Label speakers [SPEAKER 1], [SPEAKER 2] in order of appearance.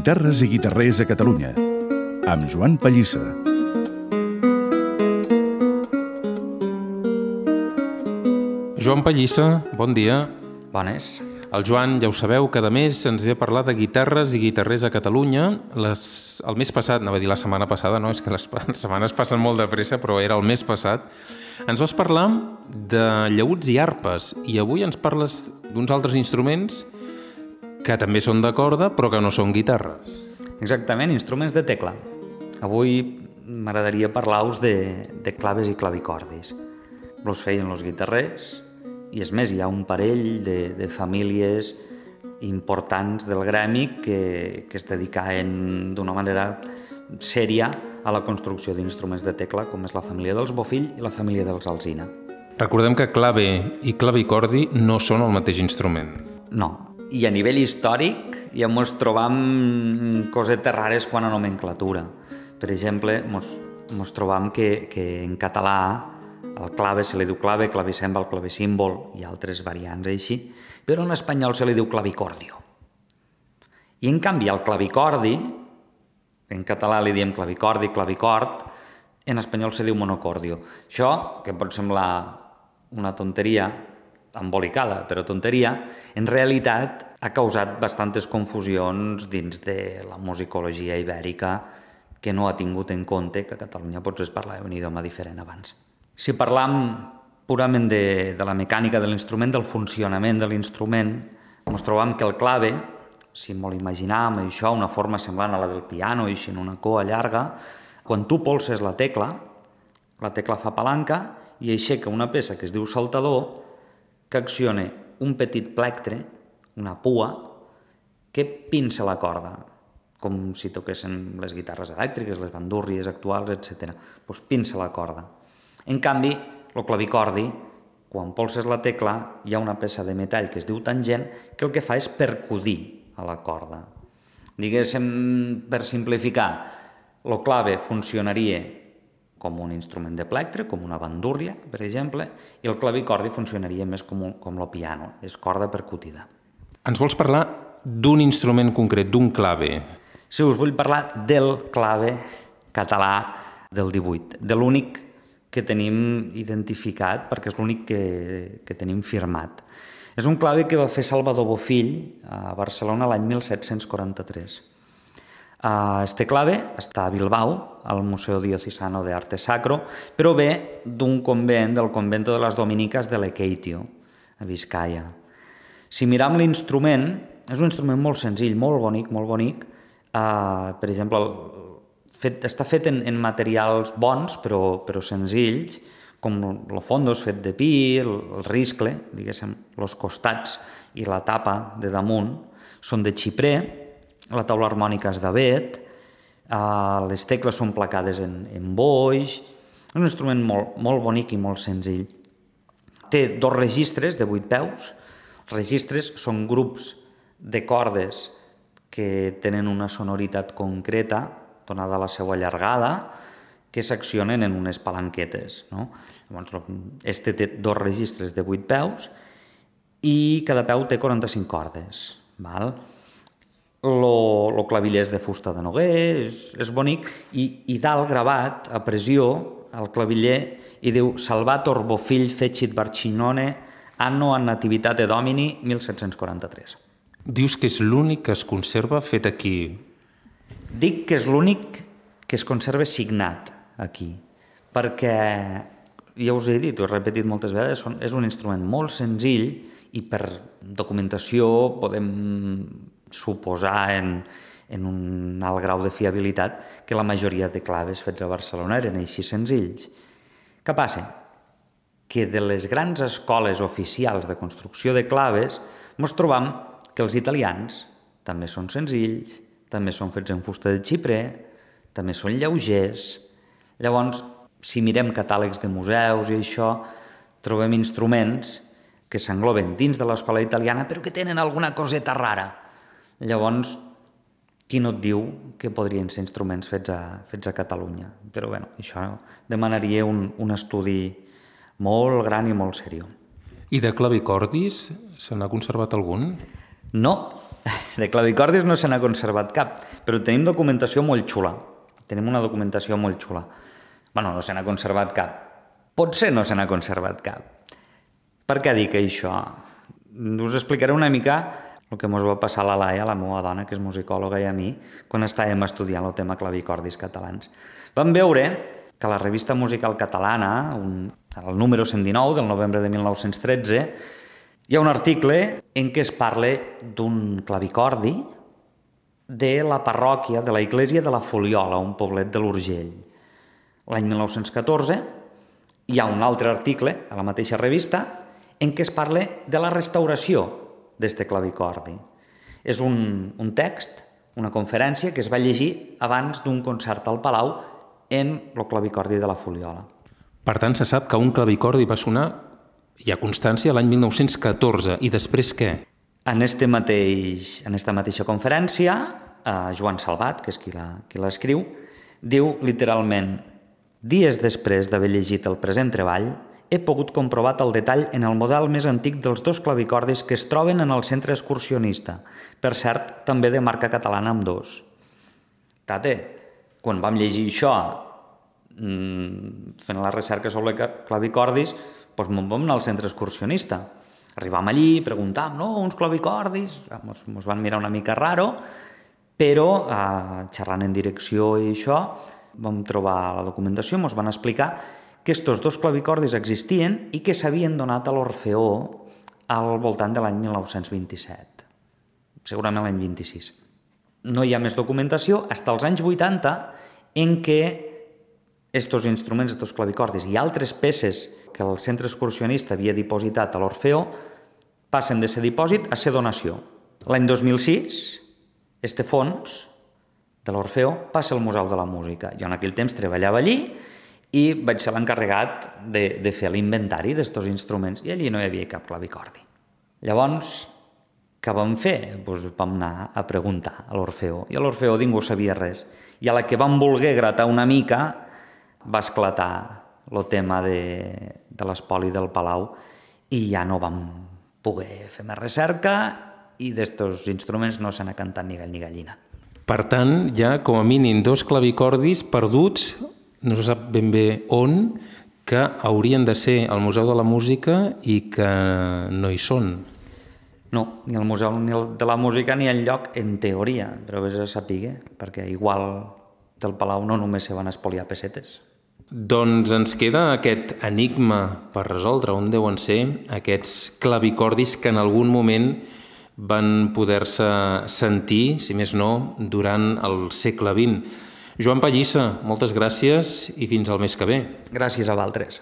[SPEAKER 1] Guitarres i guitarrers a Catalunya, amb Joan Pallissa.
[SPEAKER 2] Joan Pallissa, bon dia.
[SPEAKER 3] Bones.
[SPEAKER 2] El Joan, ja ho sabeu, cada mes ens ve a parlar de guitarres i guitarrers a Catalunya. Les, el mes passat, anava a dir la setmana passada, no, és que les, les setmanes passen molt de pressa, però era el mes passat, ens vas parlar de llauts i arpes, i avui ens parles d'uns altres instruments que també són de corda, però que no són guitarres.
[SPEAKER 3] Exactament, instruments de tecla. Avui m'agradaria parlar-vos de, de claves i clavicordis. Los feien els guitarrers, i és més, hi ha un parell de, de famílies importants del gremi que, que es dedicaven d'una manera sèria a la construcció d'instruments de tecla, com és la família dels Bofill i la família dels Alzina.
[SPEAKER 2] Recordem que clave i clavicordi no són el mateix instrument.
[SPEAKER 3] No. I a nivell històric ja ens trobam cosetes rares quan a nomenclatura. Per exemple, ens, ens trobam que, que en català el clave se li diu clave, clavicèmbal, clavicímbol i altres variants així, però en espanyol se li diu clavicordio. I en canvi el clavicordi, en català li diem clavicordi, clavicord, en espanyol se diu monocordio. Això, que pot semblar una tonteria, embolicada, però tonteria, en realitat ha causat bastantes confusions dins de la musicologia ibèrica que no ha tingut en compte que a Catalunya potser es parlava un idioma diferent abans. Si parlam purament de, de la mecànica de l'instrument, del funcionament de l'instrument, ens trobam que el clave, si molt imaginam això, una forma semblant a la del piano, així en una coa llarga, quan tu polses la tecla, la tecla fa palanca i aixeca una peça que es diu saltador que acciona un petit plectre, una pua, que pinça la corda, com si toquessin les guitarres elèctriques, les bandúrries actuals, etc. Doncs pinça la corda. En canvi, el clavicordi, quan polses la tecla, hi ha una peça de metall que es diu tangent que el que fa és percudir a la corda. Diguéssim, per simplificar, el clave funcionaria com un instrument de plectre, com una bandúrria, per exemple, i el clavicordi funcionaria més com, un, com el piano, és corda percutida.
[SPEAKER 2] Ens vols parlar d'un instrument concret, d'un clave?
[SPEAKER 3] Sí, us vull parlar del clave català del 18, de l'únic que tenim identificat perquè és l'únic que, que tenim firmat. És un clave que va fer Salvador Bofill a Barcelona l'any 1743. Este clave està a Bilbao, al Museu Diocesano de Arte Sacro, però ve d'un convent, del convento de les Dominiques de Lequeitio, a Vizcaya. Si miram l'instrument, és un instrument molt senzill, molt bonic, molt bonic. Per exemple, fet, està fet en, en materials bons però, però senzills, com el fondo és fet de pi, el, el riscle, diguéssim, els costats i la tapa de damunt són de xiprer, la taula harmònica és d'avet, eh, les tecles són placades en, en boix, és un instrument molt, molt bonic i molt senzill. Té dos registres de vuit peus, els registres són grups de cordes que tenen una sonoritat concreta donada la seva llargada, que s'accionen en unes palanquetes. No? Llavors, este té dos registres de 8 peus i cada peu té 45 cordes. Val? Lo, lo claviller és de fusta de noguer, és, és bonic, i, i dalt gravat, a pressió, al claviller, i diu Salvator Bofill fecit Barcinone, anno a nativitate domini 1743.
[SPEAKER 2] Dius que és l'únic que es conserva fet aquí,
[SPEAKER 3] Dic que és l'únic que es conserva signat aquí, perquè, ja us he dit, ho he repetit moltes vegades, és un instrument molt senzill i per documentació podem suposar en, en un alt grau de fiabilitat que la majoria de claves fets a Barcelona eren així senzills. Què passa? Que de les grans escoles oficials de construcció de claves ens trobam que els italians també són senzills, també són fets en fusta de xiprer, també són lleugers. Llavors, si mirem catàlegs de museus i això, trobem instruments que s'engloben dins de l'escola italiana però que tenen alguna coseta rara. Llavors, qui no et diu que podrien ser instruments fets a, fets a Catalunya? Però bueno, això demanaria un, un estudi molt gran i molt seriós.
[SPEAKER 2] I de clavicordis se n'ha conservat algun?
[SPEAKER 3] No, de clavicordis no se n'ha conservat cap, però tenim documentació molt xula. Tenim una documentació molt xula. bueno, no se n'ha conservat cap. Potser no se n'ha conservat cap. Per què dic això? Us explicaré una mica el que ens va passar a la Laia, la meva dona, que és musicòloga, i a mi, quan estàvem estudiant el tema clavicordis catalans. Vam veure que la revista musical catalana, un, el número 119 del novembre de 1913, hi ha un article en què es parla d'un clavicordi de la parròquia de la Iglesia de la Foliola, un poblet de l'Urgell. L'any 1914 hi ha un altre article a la mateixa revista en què es parla de la restauració d'este clavicordi. És un, un text, una conferència que es va llegir abans d'un concert al Palau en el clavicordi de la Foliola.
[SPEAKER 2] Per tant, se sap que un clavicordi va sonar, hi ha constància, l'any 1914. I després què?
[SPEAKER 3] En, este mateix, en esta mateixa conferència, eh, Joan Salvat, que és qui l'escriu, diu literalment Dies després d'haver llegit el present treball, he pogut comprovar el detall en el model més antic dels dos clavicordis que es troben en el centre excursionista, per cert, també de marca catalana amb dos. Tate, quan vam llegir això, mm, fent la recerca sobre clavicordis, doncs vam anar al centre excursionista. Arribam allí, preguntàvem, no, uns clavicordis, ens, ens van mirar una mica raro, però eh, xerrant en direcció i això, vam trobar la documentació, ens van explicar que estos dos clavicordis existien i que s'havien donat a l'Orfeó al voltant de l'any 1927, segurament l'any 26. No hi ha més documentació fins als anys 80 en què estos instruments, estos clavicordis i altres peces que el centre excursionista havia dipositat a l'Orfeó passen de ser dipòsit a ser donació. L'any 2006, este fons de l'Orfeo passa al Museu de la Música. Jo en aquell temps treballava allí i vaig ser l'encarregat de, de fer l'inventari d'estos instruments i allí no hi havia cap clavicordi. Llavors, què vam fer? Pues vam anar a preguntar a l'Orfeo i a l'Orfeo ningú sabia res. I a la que vam voler gratar una mica va esclatar el tema de, de l'espoli del Palau i ja no vam poder fer més recerca i d'estos instruments no se n'ha cantat ni gall ni gallina.
[SPEAKER 2] Per tant, hi ha com a mínim dos clavicordis perduts, no se sap ben bé on, que haurien de ser al Museu de la Música i que no hi són.
[SPEAKER 3] No, ni al Museu ni el de la Música ni el lloc, en teoria, però vés a saber, perquè igual del Palau no només se van espoliar pessetes.
[SPEAKER 2] Doncs ens queda aquest enigma per resoldre on deuen ser aquests clavicordis que en algun moment van poder-se sentir, si més no, durant el segle XX. Joan Pallissa, moltes gràcies i fins al mes que ve.
[SPEAKER 3] Gràcies a Valtres.